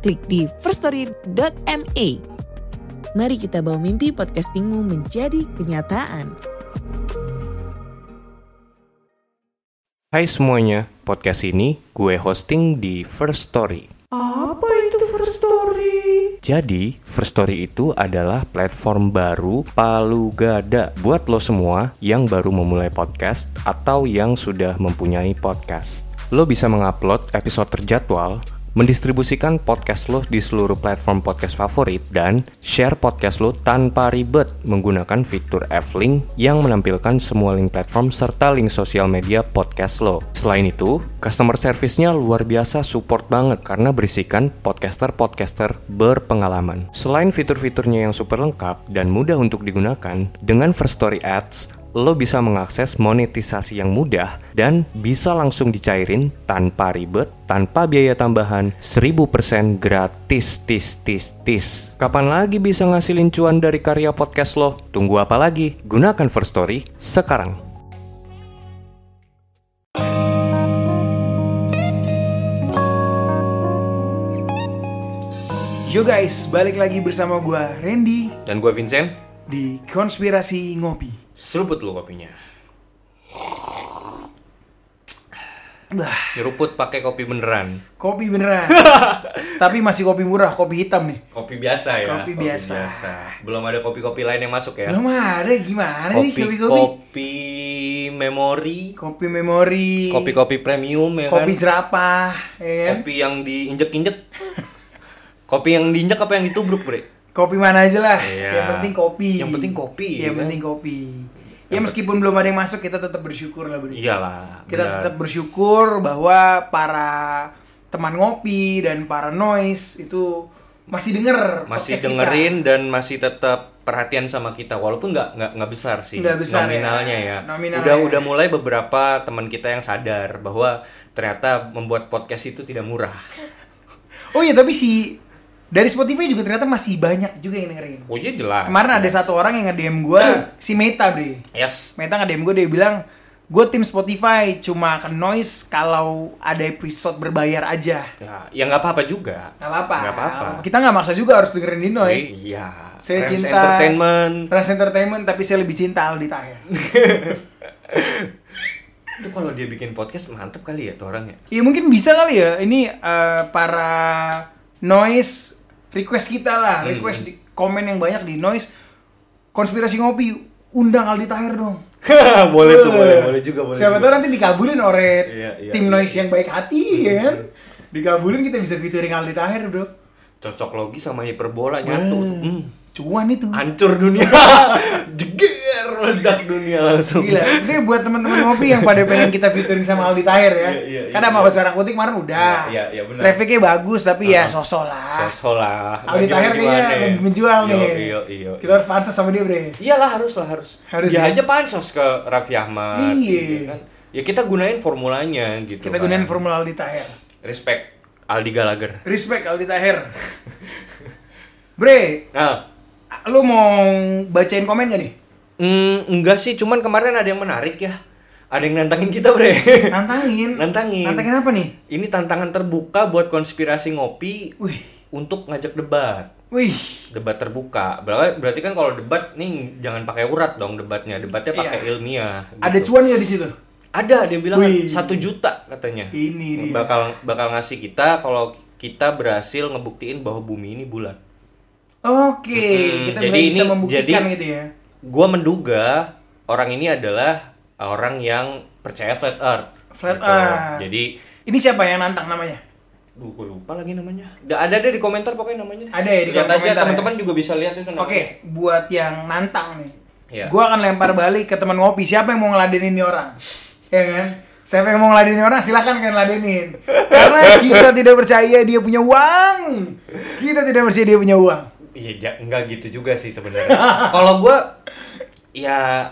klik di firststory.me. Mari kita bawa mimpi podcastingmu menjadi kenyataan. Hai semuanya, podcast ini gue hosting di First Story. Apa itu First Story? Jadi, First Story itu adalah platform baru palu gada buat lo semua yang baru memulai podcast atau yang sudah mempunyai podcast. Lo bisa mengupload episode terjadwal, mendistribusikan podcast lo di seluruh platform podcast favorit, dan share podcast lo tanpa ribet menggunakan fitur F-Link yang menampilkan semua link platform serta link sosial media podcast lo. Selain itu, customer service-nya luar biasa support banget karena berisikan podcaster-podcaster berpengalaman. Selain fitur-fiturnya yang super lengkap dan mudah untuk digunakan, dengan First Story Ads, lo bisa mengakses monetisasi yang mudah dan bisa langsung dicairin tanpa ribet, tanpa biaya tambahan, 1000% gratis, tis, tis, tis. Kapan lagi bisa ngasilin cuan dari karya podcast lo? Tunggu apa lagi? Gunakan First Story sekarang. Yo guys, balik lagi bersama gue Randy Dan gue Vincent, di Konspirasi Ngopi. seruput lo kopinya. Bah, Nyeruput pakai kopi beneran. kopi beneran. Tapi masih kopi murah, kopi hitam nih. Kopi biasa ya. Kopi biasa. Belum ada kopi-kopi lain yang masuk ya. Belum ada gimana nih kopi kopi-kopi? kopi memori Kopi memori. kopi-kopi premium ya kan Kopi jerapah, ya kan? kopi yang diinjek-injek kopi yang diinjek apa yang ditubruk bre Kopi mana aja lah. Iya. Yang penting kopi. Yang penting kopi, Yang kan? penting kopi. Ya meskipun belum ada yang masuk, kita tetap bersyukur lah, Bro. iyalah Kita benar. tetap bersyukur bahwa para teman ngopi dan para noise itu masih denger masih podcast kita. dengerin dan masih tetap perhatian sama kita walaupun nggak nggak nggak besar sih Nggak besar ya. nominalnya ya, Nominalnya. udah udah mulai beberapa teman kita yang sadar bahwa ternyata membuat podcast itu tidak murah Oh iya, tapi si dari Spotify juga ternyata masih banyak juga yang dengerin. oh iya jelas Kemarin ada jelas. satu orang yang nge-DM gue, si Meta, Bre. yes Meta nge-DM gue, dia bilang, gue tim Spotify cuma akan noise kalau ada episode berbayar aja. ya ya nggak apa-apa juga Gak apa-apa. Nggak apa-apa. Kita nggak maksa juga harus dengerin di noise. Iya. Saya Trans cinta entertainment. Ras Entertainment, tapi saya lebih cinta Aldi Tahir. Itu kalau dia bikin podcast mantep kali ya tuh orangnya. Ya mungkin bisa kali ya. Ini eh, para noise request kita lah, Hmm. request di komen yang banyak di noise konspirasi ngopi undang Aldi Tahir dong. boleh tuh, boleh, boleh juga, boleh. Siapa tahu nanti dikabulin oleh Iya, iya, tim iya. noise yang baik hati ya kan. Dikabulin kita bisa featuring Aldi Tahir, Bro. Cocok logi sama hiperbola nyatu. Hmm. Cuan itu. Hancur dunia. Jeger meledak dunia langsung. Gila, ini buat teman-teman ngopi yang pada pengen kita featuring sama Aldi Tahir ya. Iya, iya, Karena iya, sama iya. Bahasa Rakutik kemarin udah. Iya, iya, benar. Trafficnya bagus tapi ya sosok lah. Sosok lah. Aldi Tahir kayaknya ya. lebih menjual nih. Iya, iya. Kita harus pansos sama dia, Bre. Iyalah harus lah harus. Harus Dia ya? aja pansos ke Raffi Ahmad. Iya. gitu kan. Ya kita gunain formulanya gitu. Kita kan. gunain formula Aldi Tahir. Respect Aldi Gallagher. Respect Aldi Tahir. Bre, Nah, lu mau bacain komen gak nih? Hmm, enggak sih, cuman kemarin ada yang menarik ya. Ada yang nantangin kita, Bre. Nantangin. Nantangin. Nantangin apa nih? Ini tantangan terbuka buat konspirasi ngopi Wih, untuk ngajak debat. wih. Debat terbuka. Berarti, berarti kan kalau debat nih jangan pakai urat dong debatnya. Debatnya pakai Iya. ilmiah. Ada gitu. cuan gak di situ? Ada, dia bilang satu juta katanya. Ini dia. Bakal bakal ngasih kita kalau kita berhasil ngebuktiin bahwa bumi ini bulat. Oke, Hmm, kita jadi bisa ini- membuktikan jadi- gitu ya. Gua menduga orang ini adalah orang yang percaya flat earth. Flat Gitu. earth. Jadi, Ini siapa yang nantang namanya? duh, gua lupa lagi namanya. Da- ada deh di komentar pokoknya namanya. Ada ya di Lihat aja komentar teman-teman ya? juga bisa lihat itu namanya. Oke, buat yang nantang nih. Iya. Gua akan lempar balik ke teman ngopi. Siapa yang mau ngeladenin ini orang? Ya kan? Siapa yang mau ngeladenin orang silahkan kan ladenin. Karena kita tidak percaya dia punya uang. Kita tidak percaya dia punya uang. Iya, ja- enggak gitu juga sih sebenarnya. Kalau gua ya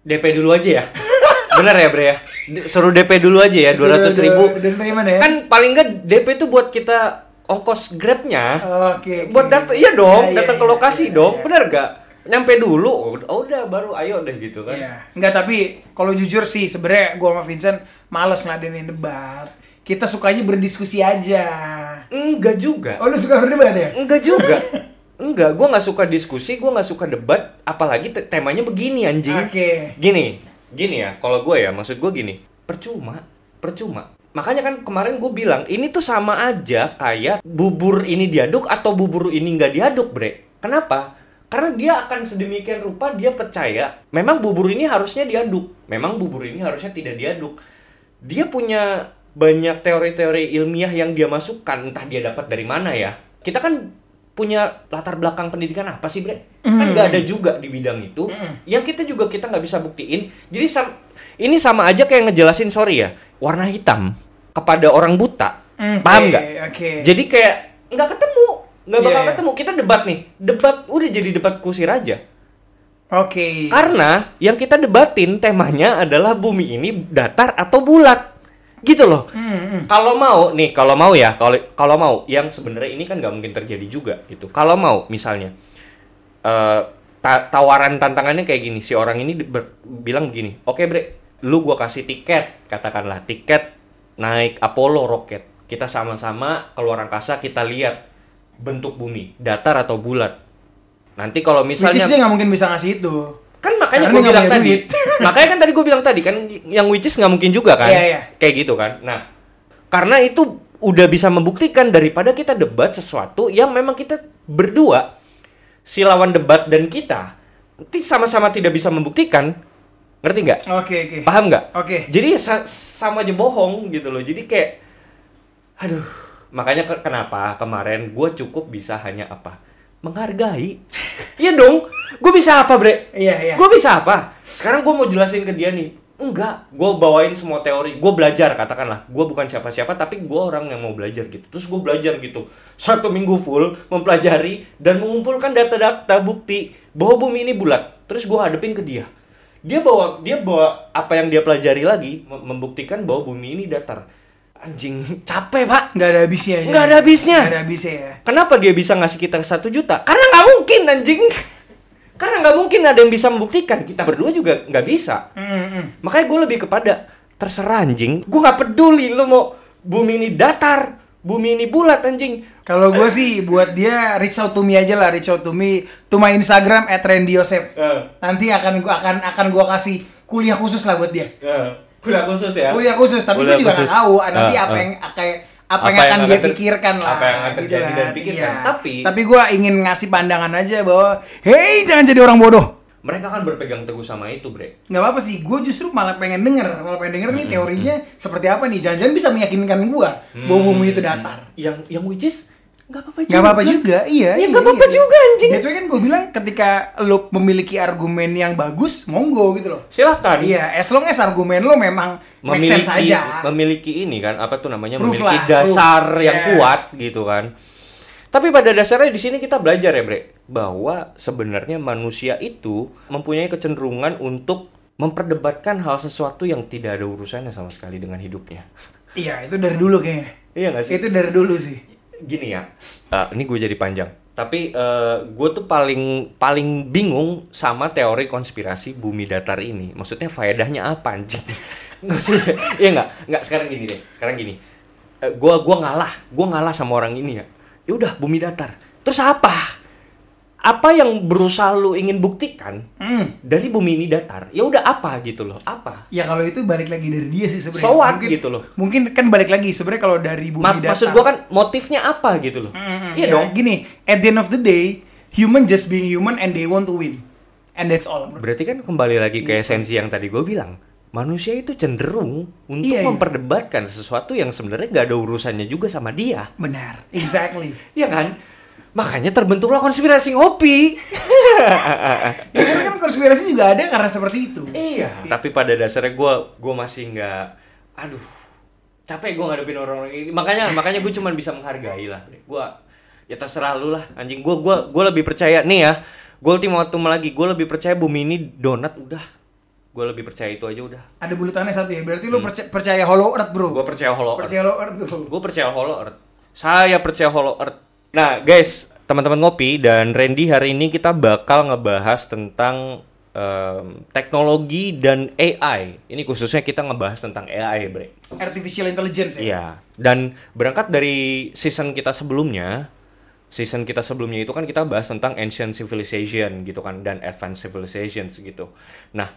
DP dulu aja ya. Bener ya, Bre ya? Suruh DP dulu aja ya, 200 ribu. Dan bagaimana ya? Kan paling enggak DP itu buat kita ongkos Grabnya. Oke. oke. Buat datang, iya dong, Ya, ya, datang ke ya, lokasi ya, dong. ya. Bener gak? Nyampe dulu, oh, udah baru ayo deh gitu kan. Iya. Enggak, tapi kalau jujur sih sebenarnya gua sama Vincent males ngeladenin debat. Kita sukanya berdiskusi aja. Enggak juga. Oh, lu suka berdebat ya? Enggak juga. Enggak, gua nggak suka diskusi, gua nggak suka debat, apalagi te- temanya begini anjing. Oke. Gini, gini ya, kalau gue ya, maksud gue gini, percuma, percuma. Makanya kan kemarin gue bilang, ini tuh sama aja kayak bubur ini diaduk atau bubur ini nggak diaduk, bre. Kenapa? Karena dia akan sedemikian rupa dia percaya, memang bubur ini harusnya diaduk, memang bubur ini harusnya tidak diaduk. Dia punya banyak teori-teori ilmiah yang dia masukkan, entah dia dapat dari mana ya. Kita kan punya latar belakang pendidikan apa sih, Bre? Kan nggak ada juga di bidang itu. Yang kita juga kita nggak bisa buktiin. Jadi sam- ini sama aja kayak ngejelasin sorry ya, warna hitam kepada orang buta. Oke, Paham nggak? oke. Jadi kayak nggak ketemu, nggak bakal Iya, iya. ketemu. Kita debat nih, debat udah jadi debat kusir aja. Oke. Karena yang kita debatin temanya adalah bumi ini datar atau bulat. Gitu loh. Hmm, hmm. Kalau mau nih, kalau mau ya, kalau kalau mau yang sebenarnya ini kan nggak mungkin terjadi juga gitu. Kalau mau misalnya eh, ta- tawaran tantangannya kayak gini, si orang ini bilang begini, oke bre, lu gua kasih tiket, katakanlah tiket naik Apollo roket, kita sama-sama keluar angkasa kita lihat bentuk bumi, datar atau bulat. Nanti kalau Which is misalnya dia nggak mungkin bisa ngasih itu. Kan makanya gue bilang tadi duit. makanya kan tadi gue bilang tadi kan yang which is nggak mungkin juga kan Iya, iya. kayak gitu kan nah karena itu udah bisa membuktikan daripada kita debat sesuatu yang memang kita berdua si lawan debat dan kita nanti sama-sama tidak bisa membuktikan ngerti nggak Oke, oke. paham nggak Oke. jadi sa- sama aja bohong gitu loh jadi kayak aduh makanya ke- kenapa kemarin gue cukup bisa hanya apa menghargai. Iya dong. Gue bisa apa bre? Iya, iya. gue bisa apa? Sekarang gue mau jelasin ke dia nih. Enggak. Gue bawain semua teori. Gue belajar katakanlah. Gue bukan siapa-siapa tapi gue orang yang mau belajar gitu. Terus gue belajar gitu. Satu minggu full mempelajari dan mengumpulkan data-data bukti bahwa bumi ini bulat. Terus gue hadepin ke dia. Dia bawa dia bawa apa yang dia pelajari lagi mem- membuktikan bahwa bumi ini datar anjing capek pak Nggak ada habisnya ya. Nggak ada habisnya. Nggak ada habisnya ya. Kenapa dia bisa ngasih kita satu juta? Karena nggak mungkin anjing. Karena nggak mungkin ada yang bisa membuktikan. Kita berdua juga nggak bisa. Hmm, hmm. Makanya gue lebih kepada terserah anjing. Gue nggak peduli lu mau bumi ini datar, bumi ini bulat anjing. Kalau gue sih buat dia reach out to me aja lah, reach out to me to my Instagram @randyosep. Eh. Nanti akan gua akan akan gua kasih kuliah khusus lah buat dia. Kuliah khusus ya. Kuliah khusus, tapi Kuliah gue juga khusus. nggak tahu nanti Eh, apa yang kayak apa, yang akan dia ter- pikirkan lah. Apa yang akan gitu terjadi dan kan. pikirkan. Iya. Tapi tapi gue ingin ngasih pandangan aja bahwa, hey jangan jadi orang bodoh. mereka kan berpegang teguh sama itu, Bre. nggak apa-apa sih, gue justru malah pengen denger, malah pengen denger nih Hmm, teorinya seperti apa nih. Jangan-jangan bisa meyakinkan gue bahwa bumi itu datar. Yang yang which is nggak apa-apa juga. Nggak apa-apa juga, iya. Ya iya, nggak apa-apa iya. juga anjing. Why kan gue bilang ketika lo memiliki argumen yang bagus, monggo gitu loh. Silakan. Iya, as long as argumen lo memang make memiliki sense aja. memiliki ini kan apa tuh namanya Proof memiliki lah, dasar proof. yang Yeah. kuat gitu kan. Tapi pada dasarnya di sini kita belajar ya, Bre, bahwa sebenarnya manusia itu mempunyai kecenderungan untuk memperdebatkan hal sesuatu yang tidak ada urusannya sama sekali dengan hidupnya. Iya, itu dari dulu kayaknya. Iya gak sih? Itu dari dulu sih. Gini ya, eh, ini gue jadi panjang. Tapi gue tuh paling paling bingung sama teori konspirasi bumi datar ini. Maksudnya faedahnya apa anjing? Nggak sih? Iya nggak? Nggak sekarang gini deh. Sekarang gini. Eh, gua gua ngalah, gua ngalah sama orang ini ya. Ya udah bumi datar. Terus apa? Apa yang berusaha lu ingin buktikan Hmm. dari bumi ini datar? Ya udah apa gitu loh? Apa? Ya kalau itu balik lagi dari dia sih sebenarnya. So what mungkin, gitu loh. Mungkin kan balik lagi sebenarnya kalau dari bumi Ma- datar. maksud gua kan motifnya apa gitu loh? Mm, iya ya, dong. Gini, at the end of the day, human just being human and they want to win. And that's all. Berarti kan kembali lagi ke Gitu. esensi yang tadi gue bilang. Manusia itu cenderung untuk Iya, iya. memperdebatkan sesuatu yang sebenarnya gak ada urusannya juga sama dia. Benar. Exactly. Iya kan? Makanya terbentuklah konspirasi ngopi. ya kan, kan konspirasi juga ada karena seperti itu. iya. Tapi pada dasarnya gue gua masih nggak aduh capek gue ngadepin orang-orang ini makanya makanya gue cuman bisa menghargai lah gue ya terserah lu lah anjing gue gua gue lebih percaya nih ya gue ultimatum lagi gue lebih percaya bumi ini donat udah gue lebih percaya itu aja udah Ada bulutannya satu ya. Berarti lu percaya, percaya hollow earth, Bro. gue percaya hollow earth percaya hollow earth gue percaya hollow earth saya percaya hollow earth nah guys teman-teman ngopi dan Randy hari ini kita bakal ngebahas tentang em, teknologi dan AI ini khususnya kita ngebahas tentang AI bre Artificial intelligence ya. Iya, dan berangkat dari season kita sebelumnya, season kita sebelumnya itu kan kita bahas tentang ancient civilization gitu kan dan advanced civilizations gitu. Nah,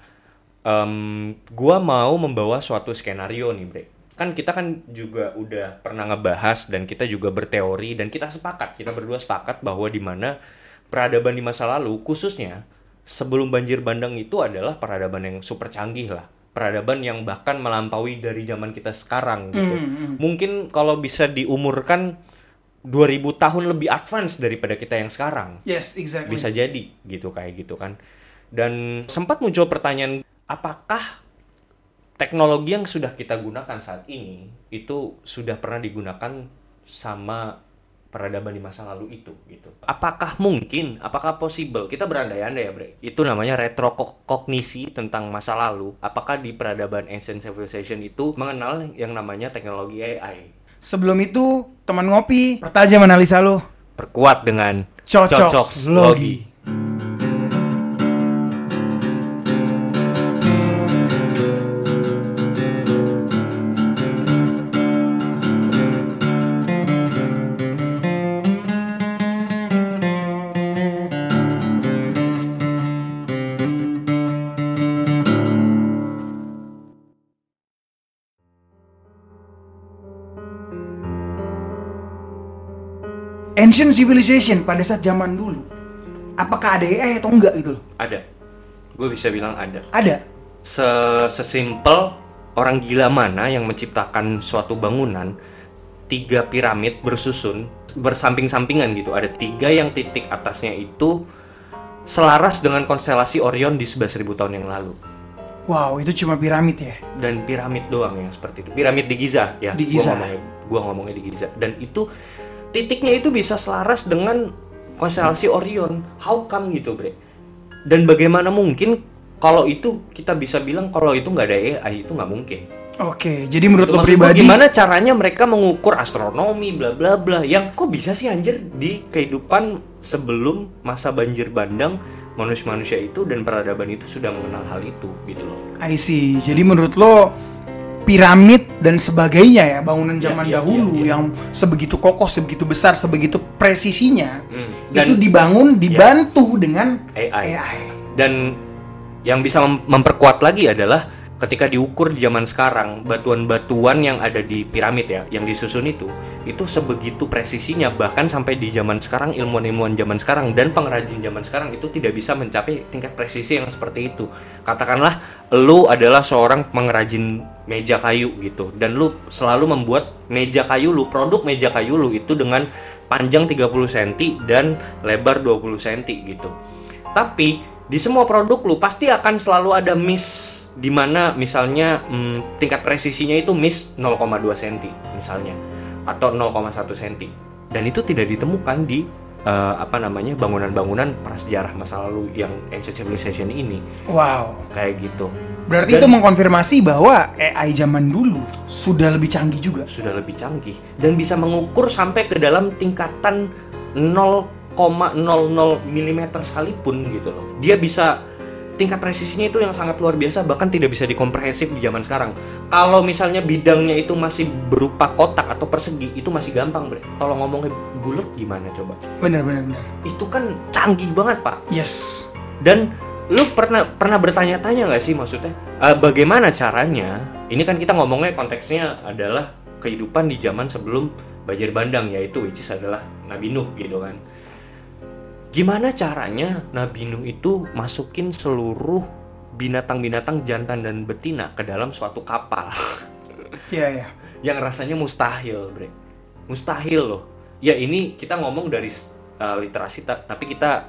em, gua mau membawa suatu skenario nih, Bre. Kan kita kan juga udah pernah ngebahas dan kita juga berteori dan kita sepakat, kita berdua sepakat bahwa di mana peradaban di masa lalu khususnya sebelum banjir bandang itu adalah peradaban yang super canggih lah. Peradaban yang bahkan melampaui dari zaman kita sekarang gitu. Mungkin kalau bisa diumurkan 2000 tahun lebih advance daripada kita yang sekarang Yes, exactly. bisa jadi gitu kayak gitu kan dan sempat muncul pertanyaan apakah teknologi yang sudah kita gunakan saat ini itu sudah pernah digunakan sama peradaban di masa lalu itu gitu. Apakah mungkin apakah possible? Kita berandai-andai ya bre. Itu namanya retrokognisi tentang masa lalu. Apakah di peradaban ancient civilization itu mengenal yang namanya teknologi AI Sebelum itu, teman ngopi, pertajam analisa lo. perkuat dengan Cocok logi. Ancient civilization pada saat zaman dulu, apakah ada AI atau enggak gitu loh? ada gue bisa bilang ada Ada. Se sesimpel orang gila mana yang menciptakan suatu bangunan tiga piramid bersusun bersamping-sampingan gitu ada tiga yang titik atasnya itu selaras dengan konstelasi Orion di 11.000 tahun yang lalu Wow, itu cuma piramid ya. dan piramid doang yang seperti itu piramid di Giza ya Di gua Giza. ngomongnya gua ngomongnya di Giza dan itu titiknya itu bisa selaras dengan konstelasi Orion. How come gitu bre? Dan bagaimana mungkin kalau itu kita bisa bilang kalau itu nggak ada AI itu nggak mungkin? Oke, jadi menurut lo Maksud pribadi gimana caranya mereka mengukur astronomi bla bla bla? Yang kok bisa sih anjir di kehidupan sebelum masa banjir bandang manusia-manusia itu dan peradaban itu sudah mengenal hal itu gitu loh. I see. Jadi menurut lo piramid dan sebagainya ya bangunan zaman iya, dahulu iya, iya. yang sebegitu kokoh, sebegitu besar, sebegitu presisinya Hmm, itu dan- dibangun dibantu dengan AI. AI. Dan yang bisa mem- memperkuat lagi adalah ketika diukur di zaman sekarang batuan-batuan yang ada di piramid ya yang disusun itu itu sebegitu presisinya bahkan sampai di zaman sekarang ilmuwan-ilmuwan zaman sekarang dan pengrajin zaman sekarang itu tidak bisa mencapai tingkat presisi yang seperti itu. Katakanlah lu adalah seorang pengrajin meja kayu gitu dan lu selalu membuat meja kayu lu produk meja kayu lu itu dengan panjang 30 cm dan lebar 20 cm gitu. Tapi di semua produk lu pasti akan selalu ada miss di mana misalnya hmm, tingkat presisinya itu miss 0,2 cm misalnya atau 0,1 cm dan itu tidak ditemukan di eh, apa namanya bangunan-bangunan prasejarah masa lalu yang ancient civilization ini Wow. kayak gitu Berarti Dan- itu mengkonfirmasi bahwa AI zaman dulu sudah lebih canggih juga. sudah lebih canggih dan bisa mengukur sampai ke dalam tingkatan 0,00 mm sekalipun gitu loh. Dia bisa tingkat presisinya itu yang sangat luar biasa bahkan tidak bisa dikomprehensif di zaman sekarang. Kalau misalnya bidangnya itu masih berupa kotak atau persegi itu masih gampang, Bre. Kalau ngomongnya bulat gimana coba? Benar benar benar. Itu kan canggih banget, Pak. Yes. Dan lu pernah pernah bertanya-tanya nggak sih maksudnya eh, bagaimana caranya? Ini kan kita ngomongnya konteksnya adalah kehidupan di zaman sebelum banjir bandang yaitu which is adalah Nabi Nuh gitu kan. Gimana caranya Nabi Nuh itu masukin seluruh binatang-binatang jantan dan betina ke dalam suatu kapal Iya ya. yang rasanya mustahil, Bre. Mustahil loh. Ya ini kita ngomong dari uh, literasi ta- tapi kita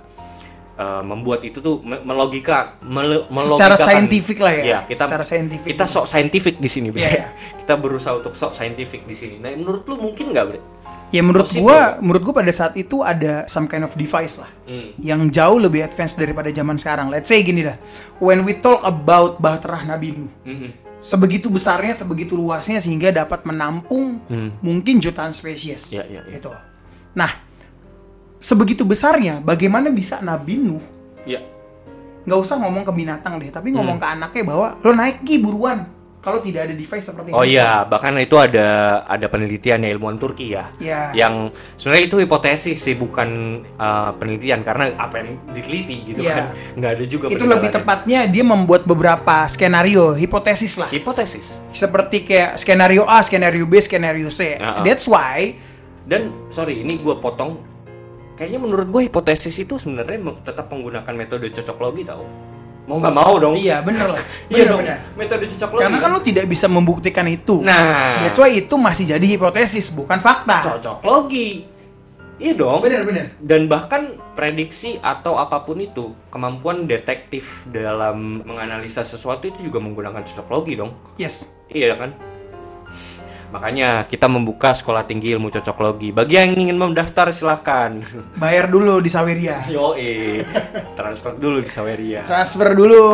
eh, membuat itu tuh me- melogika mele- Secara melogikakan. saintifik lah ya. Iya, kita Secara saintifik. kita sok saintifik di sini Bre. Iya, iya. kita berusaha untuk sok saintifik di sini nah menurut lu mungkin nggak Bre? Ya menurut Possible. gua, menurut gua pada saat itu ada some kind of device lah Hmm. yang jauh lebih advance daripada zaman sekarang. Let's say gini dah, when we talk about Bahtera Nabi Nuh, Mm-mm. sebegitu besarnya, sebegitu luasnya sehingga dapat menampung Hmm. mungkin jutaan spesies. Iya, iya, iya. Gitu. Nah, sebegitu besarnya, bagaimana bisa Nabi Nuh ya nggak usah ngomong ke binatang deh, tapi ngomong Hmm. ke anaknya bahwa lo naik ki buruan. Kalau tidak ada device seperti Oh ini. iya, bahkan itu ada ada penelitian ya ilmuwan Turki ya. Iya. Yang sebenarnya itu hipotesis sih bukan uh, penelitian karena apa yang diteliti gitu Iya. kan. Nggak ada juga Itu lebih tepatnya dia membuat beberapa skenario, hipotesis lah. hipotesis. Seperti kayak skenario A, skenario B, skenario C. Ya, That's why Dan sorry, ini gue potong. Kayaknya menurut gue hipotesis itu sebenarnya tetap menggunakan metode cocok logi tau. Mau nggak mau dong. iya bener lah. Iya dong. bener. Metode cocok logi. Karena kan lo tidak bisa membuktikan itu. Nah, That's why itu masih jadi hipotesis, bukan fakta. cocok logi. Iya dong. Bener bener. Dan bahkan prediksi atau apa pun itu, kemampuan detektif dalam menganalisa sesuatu itu juga menggunakan cocok logi dong. Yes. Iya kan? Makanya kita membuka sekolah tinggi ilmu cocok logi. Bagi yang ingin mendaftar silahkan. Bayar dulu di Saweria. Yo transfer dulu di Saweria. Transfer dulu.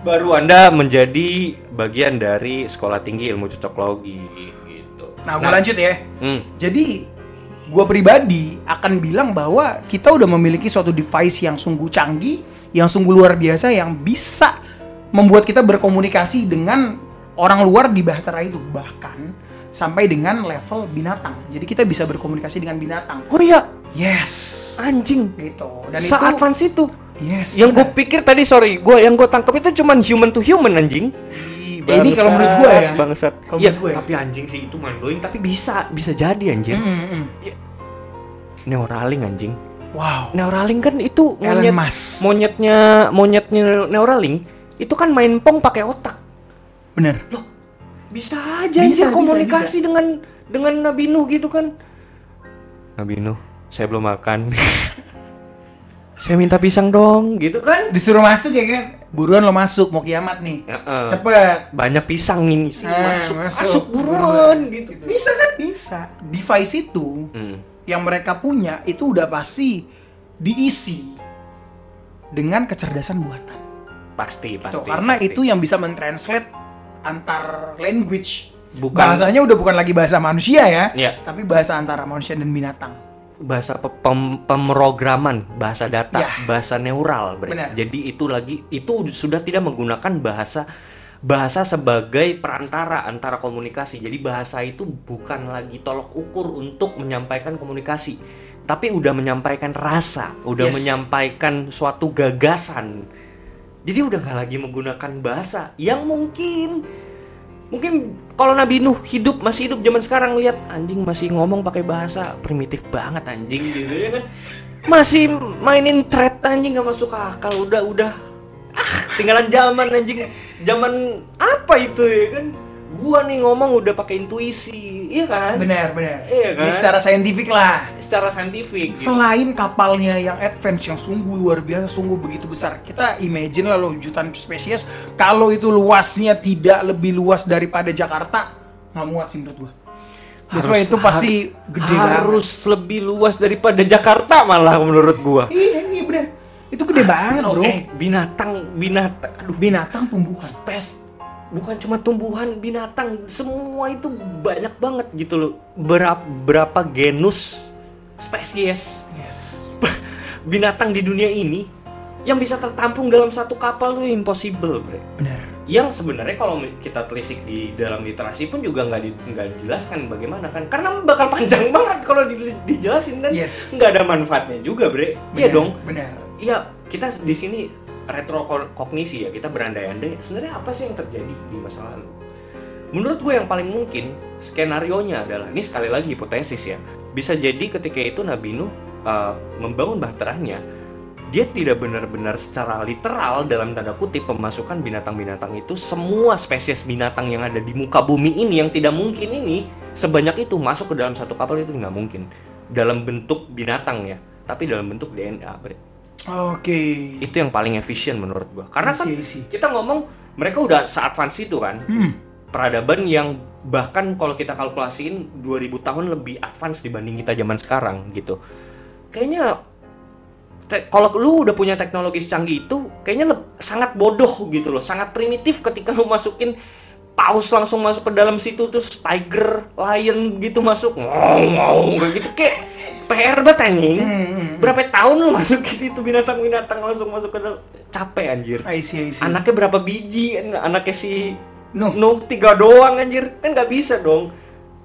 Baru Anda menjadi bagian dari sekolah tinggi ilmu cocok logi gitu. Nah, gue lanjut ya. Hmm. Jadi gua pribadi akan bilang bahwa kita udah memiliki suatu device yang sungguh canggih, yang sungguh luar biasa yang bisa membuat kita berkomunikasi dengan orang luar di Bahtera itu bahkan sampai dengan level binatang. Jadi kita bisa berkomunikasi dengan binatang. Oh iya, Yes. anjing. Gitu. Dan Seadvance itu. itu yes. yang gue pikir tadi sorry, gue yang gue tangkap itu cuman human to human anjing. Eh, ini kalau menurut gua ya. Bangsat. Kalau Iya, ya. tapi anjing sih itu mind blowing tapi bisa bisa jadi anjir. Mm, mm, mm. Neuralink anjing. Wow. Neuralink kan itu monyet monyetnya monyetnya Neuralink itu kan main pong pakai otak. Bener. Loh, bisa aja Bisa, anjir bisa, komunikasi dengan dengan Nabi Nuh gitu kan. Nabi Nuh, saya belum makan. saya minta pisang dong, gitu kan. Disuruh masuk ya kan? Buruan lo masuk, mau kiamat nih. Heeh. Cepet. banyak pisang ini sih Ah, masuk, masuk. masuk buruan gitu. Bisa kan? Bisa. Device itu Hmm. yang mereka punya itu udah pasti diisi dengan kecerdasan buatan. Pasti, pasti. Tuh, karena pasti. itu yang bisa mentranslate antar language. Bukan- Bahasanya udah bukan lagi bahasa manusia ya, Iya. tapi bahasa antara manusia dan binatang. bahasa pe- pem- pemrograman, bahasa data, Ya. bahasa neural. Benar. Jadi itu lagi itu sudah tidak menggunakan bahasa bahasa sebagai perantara antara komunikasi. Jadi bahasa itu bukan lagi tolok ukur untuk menyampaikan komunikasi, tapi udah menyampaikan rasa, udah Yes. menyampaikan suatu gagasan. Jadi udah nggak lagi menggunakan bahasa yang mungkin mungkin kalau Nabi Nuh hidup masih hidup zaman sekarang lihat anjing masih ngomong pakai bahasa primitif banget anjing gitu ya kan? Masih mainin thread anjing nggak masuk akal udah udah. Ah tinggalan zaman anjing. Zaman apa itu ya kan gua nih ngomong udah pakai intuisi iya kan Benar, benar. Iya kan? Ini secara saintifik lah. secara saintifik gitu. Selain kapalnya yang advance yang sungguh luar biasa, sungguh begitu besar. Kita imagine lah loh jutaan spesies. Kalau itu luasnya tidak lebih luas daripada Jakarta, nggak muat sih menurut gua. That's why itu pasti gede banget. harus lebih luas daripada Jakarta malah menurut gua Iya, iya benar. Itu gede banget bro. eh binatang binatang aduh Binatang tumbuhan. spes bukan cuma tumbuhan binatang semua itu banyak banget gitu loh berapa berapa genus spesies Yes. binatang di dunia ini yang bisa tertampung dalam satu kapal itu impossible bre Benar. yang sebenarnya kalau kita telisik di dalam literasi pun juga nggak di- nggak dijelaskan bagaimana kan karena bakal panjang banget kalau di- dijelasin dan Yes. nggak ada manfaatnya juga bre iya dong Benar. Iya, kita di sini retrokognisi ya, kita berandai-andai sebenarnya apa sih yang terjadi di masa lalu. Menurut gue yang paling mungkin skenario-nya adalah ini sekali lagi hipotesis ya. Bisa jadi ketika itu Nabi Nuh uh, membangun bahteranya, dia tidak benar-benar secara literal dalam tanda kutip memasukkan binatang-binatang itu semua spesies binatang yang ada di muka bumi ini yang tidak mungkin ini sebanyak itu masuk ke dalam satu kapal itu nggak mungkin dalam bentuk binatang ya, tapi dalam bentuk DNA. Oke. Itu yang paling efisien menurut gua. Karena I kan see, I see. kita ngomong mereka udah se-advance itu kan. Hmm. Peradaban yang bahkan kalau kita kalkulasiin 2000 tahun lebih advance dibanding kita zaman sekarang gitu. Kayaknya kalau lu udah punya teknologi secanggih itu kayaknya sangat bodoh gitu loh, sangat primitif ketika lu masukin paus langsung masuk ke dalam situ terus tiger, lion gitu masuk ngomong kayak gitu kayak PR banget anjing. Hmm, Berapa tahun lu masukin itu binatang-binatang langsung masuk ke dalam capek anjir. I see, I see. Anaknya berapa biji? Anaknya si Nuh. Nuh tiga doang anjir. Kan nggak bisa dong.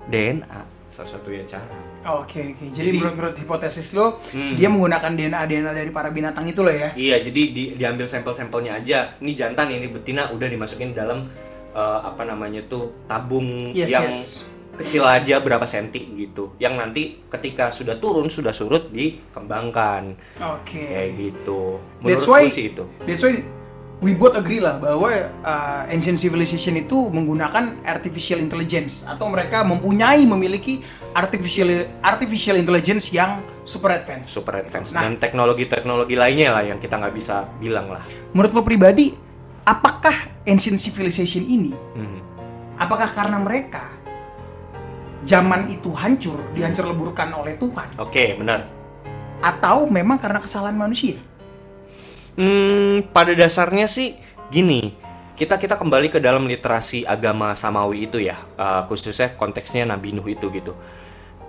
DNA salah satunya cara. Oke, oke. Jadi, Jadi- menurut, menurut hipotesis lo, Hmm. dia menggunakan DNA DNA dari para binatang itu loh ya. Iya, jadi di, diambil sampel-sampelnya aja. Ini jantan, ini betina udah dimasukin dalam eh, apa namanya tuh tabung Yes, yang yes. Kecil aja berapa senti gitu. Yang nanti ketika sudah turun sudah surut dikembangkan Oke. kayak gitu. That's Menurut why gue sih itu. That's why we both agree lah bahwa uh, ancient civilization itu menggunakan artificial intelligence atau mereka mempunyai memiliki artificial artificial intelligence yang super advance. Super advance Nah, dan teknologi-teknologi lainnya lah yang kita nggak bisa bilang lah. menurut lo pribadi, apakah ancient civilization ini Hmm. apakah karena mereka zaman itu hancur, dihancur leburkan oleh Tuhan Oke, benar. atau memang karena kesalahan manusia? Hmm, pada dasarnya sih gini, kita kita kembali ke dalam literasi agama samawi itu ya, uh, khususnya konteksnya Nabi Nuh itu gitu.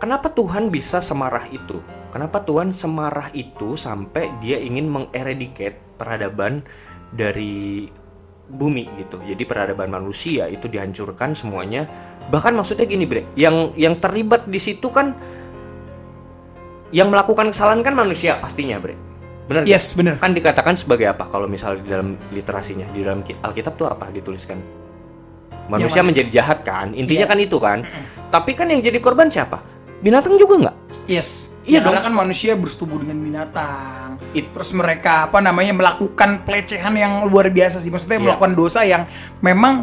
Kenapa Tuhan bisa semarah itu? Kenapa Tuhan semarah itu sampai dia ingin mengeradicate peradaban dari bumi gitu. Jadi peradaban manusia itu dihancurkan semuanya. Bahkan maksudnya gini, Bre, yang yang terlibat di situ kan yang melakukan kesalahan kan manusia pastinya, Bre. Benar? Yes, bener. kan dikatakan sebagai apa kalau misalnya di dalam literasinya di dalam ki- Alkitab tuh apa dituliskan manusia mana? menjadi jahat kan intinya Iya. kan itu kan tapi kan yang jadi korban siapa binatang juga nggak Yes. Iya Ya, dong. Karena kan manusia bersetubuh dengan binatang. It- Terus mereka apa namanya melakukan pelecehan yang luar biasa sih. Maksudnya Iya. melakukan dosa yang memang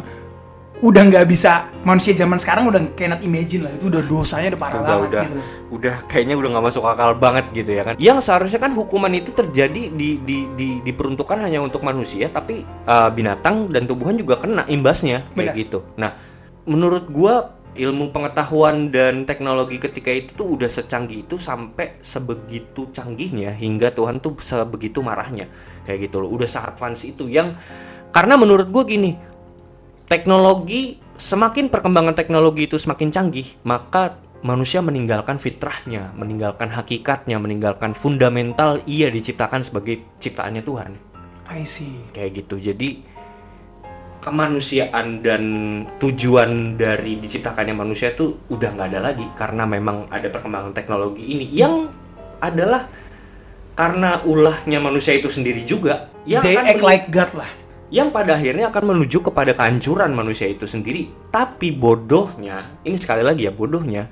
udah nggak bisa manusia zaman sekarang udah cannot imagine lah. Itu udah dosanya udah parah udah banget udah. gitu. udah kayaknya udah nggak masuk akal banget gitu ya kan. Yang seharusnya kan hukuman itu terjadi di, di, di diperuntukkan hanya untuk manusia tapi uh, binatang dan tumbuhan juga kena imbasnya kayak Benar. gitu. Nah menurut gua ilmu pengetahuan dan teknologi ketika itu tuh udah secanggih itu sampai sebegitu canggihnya hingga Tuhan tuh sebegitu marahnya. Kayak gitu loh udah sangat advance itu. Yang karena menurut gua gini teknologi semakin perkembangan teknologi itu semakin canggih, maka manusia meninggalkan fitrahnya, meninggalkan hakikatnya, meninggalkan fundamental ia diciptakan sebagai ciptaannya Tuhan. I see. Kayak gitu. Jadi kemanusiaan dan tujuan dari diciptakannya manusia itu udah nggak ada lagi karena memang ada perkembangan teknologi ini yang adalah karena ulahnya manusia itu sendiri juga yang They akan act like God lah. Yang pada akhirnya akan menuju kepada kehancuran manusia itu sendiri. Tapi bodohnya, ini sekali lagi ya bodohnya,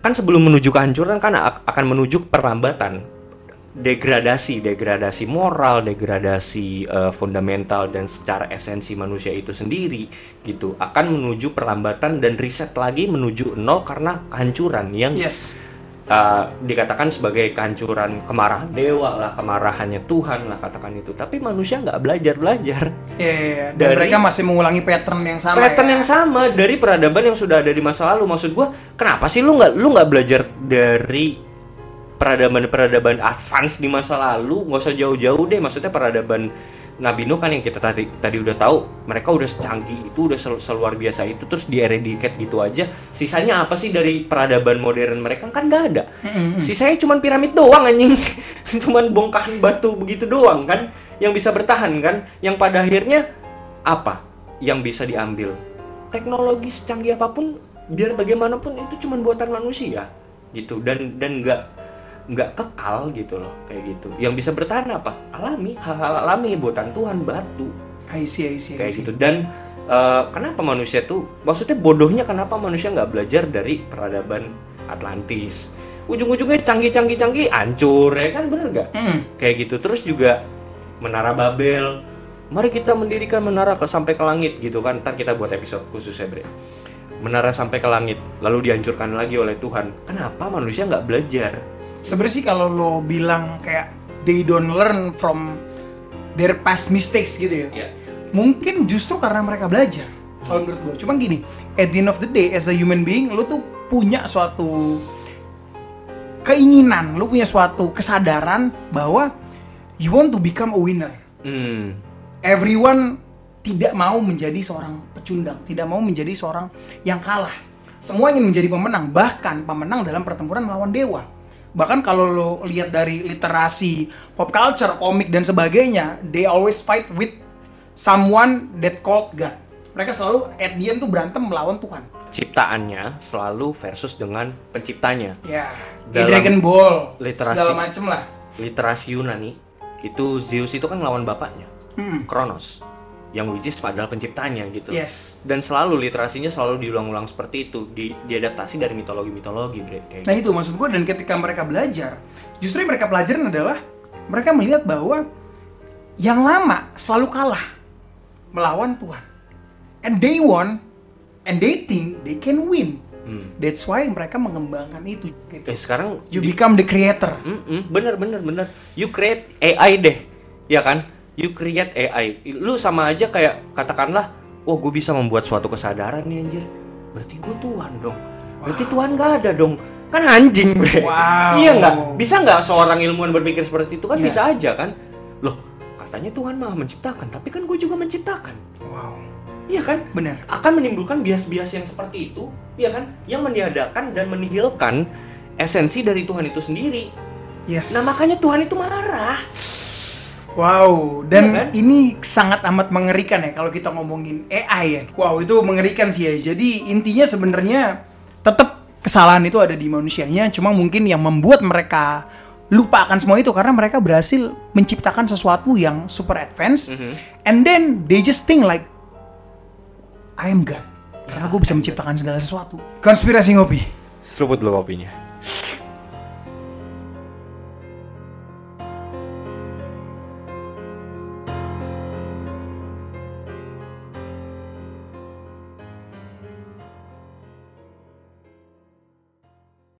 kan sebelum menuju kehancuran kan ak- akan menuju perlambatan, degradasi, degradasi moral, degradasi eh, fundamental dan secara esensi manusia itu sendiri gitu, akan menuju perlambatan dan riset lagi menuju nol karena kehancuran yang Yes. Uh, dikatakan sebagai kehancuran kemarahan dewa lah, kemarahannya Tuhan lah katakan itu. Tapi manusia nggak belajar belajar. Ya, ya, ya. Dan Dari- mereka masih mengulangi pattern yang sama. Pattern ya. yang sama dari peradaban yang sudah ada di masa lalu. Maksud gua, kenapa sih lu nggak lu nggak belajar dari peradaban-peradaban advance di masa lalu? Nggak usah jauh-jauh deh. Maksudnya peradaban Nabi Nuh kan yang kita tadi tadi udah tahu, mereka udah secanggih itu, udah sel- seluar biasa itu, terus di eradicate gitu aja. Sisanya apa sih dari peradaban modern mereka kan nggak ada. Sisanya cuman piramid doang anjing. cuman bongkahan batu begitu doang kan yang bisa bertahan kan. Yang pada akhirnya apa yang bisa diambil? Teknologi secanggih apa pun biar bagaimanapun itu cuman buatan manusia gitu dan dan nggak nggak kekal gitu loh kayak gitu. Yang bisa bertahan apa? Alami, hal-hal alami buatan Tuhan batu. I see, I see, I kayak see. gitu. Dan eh, kenapa manusia tuh maksudnya bodohnya kenapa manusia nggak belajar dari peradaban Atlantis? Ujung-ujungnya canggih-canggih canggih hancur ya kan? Bener gak Mm. kayak gitu. Terus juga menara Babel. Mari kita mendirikan menara ke sampai ke langit gitu kan? Ntar kita buat episode khusus ya bre. Menara sampai ke langit lalu dihancurkan lagi oleh Tuhan. Kenapa manusia nggak belajar Sebenarnya sih kalau lo bilang kayak they don't learn from their past mistakes gitu ya. Iya. Mungkin justru karena mereka belajar. Kalau menurut gue, cuma gini, at the end of the day, as a human being, lu tuh punya suatu keinginan, lu punya suatu kesadaran bahwa you want to become a winner. Hmm. Everyone tidak mau menjadi seorang pecundang, tidak mau menjadi seorang yang kalah. Semua ingin menjadi pemenang, bahkan pemenang dalam pertempuran melawan dewa. Bahkan kalau lo lihat dari literasi pop culture, komik dan sebagainya, they always fight with someone that called God. Mereka selalu at the end tuh berantem melawan Tuhan. Ciptaannya selalu versus dengan penciptanya. Ya, kayak Dragon Ball, literasi. segala macem lah. Literasi Yunani itu Zeus itu kan lawan bapaknya, Hmm. Kronos, yang which is adalah penciptanya gitu. Yes. Dan selalu literasinya selalu diulang-ulang seperti itu, di, diadaptasi dari mitologi-mitologi, bre. Kayak Nah itu maksud gue dan ketika mereka belajar, justru yang mereka pelajarin adalah mereka melihat bahwa yang lama selalu kalah melawan Tuhan. And they won, and they think they can win. Hmm. That's why mereka mengembangkan itu. Gitu. Eh sekarang You become the creator. Mm-mm, bener bener bener. You create AI deh, ya kan? You create AI. Lu sama aja kayak katakanlah, wah gue bisa membuat suatu kesadaran nih anjir. Berarti gue Tuhan dong. Berarti Tuhan gak ada dong. Kan anjing bre. Wow. Iya nggak? Bisa nggak seorang ilmuwan berpikir seperti itu kan Iya. bisa aja kan? Loh katanya Tuhan maha menciptakan, tapi kan gue juga menciptakan. Wow. Iya kan? Bener. akan menimbulkan bias-bias yang seperti itu, ya kan? Yang meniadakan dan menihilkan esensi dari Tuhan itu sendiri. Yes. Nah makanya Tuhan itu marah. Wow, dan Iya kan? ini sangat amat mengerikan ya kalau kita ngomongin AI ya. Wow, itu mengerikan sih ya. Jadi intinya sebenarnya tetap kesalahan itu ada di manusianya, cuma mungkin yang membuat mereka lupa akan semua itu karena mereka berhasil menciptakan sesuatu yang super advance Mhm. and then they just think like I am God. Karena gue bisa menciptakan segala sesuatu. Konspirasi ngopi. Seruput dulu kopinya.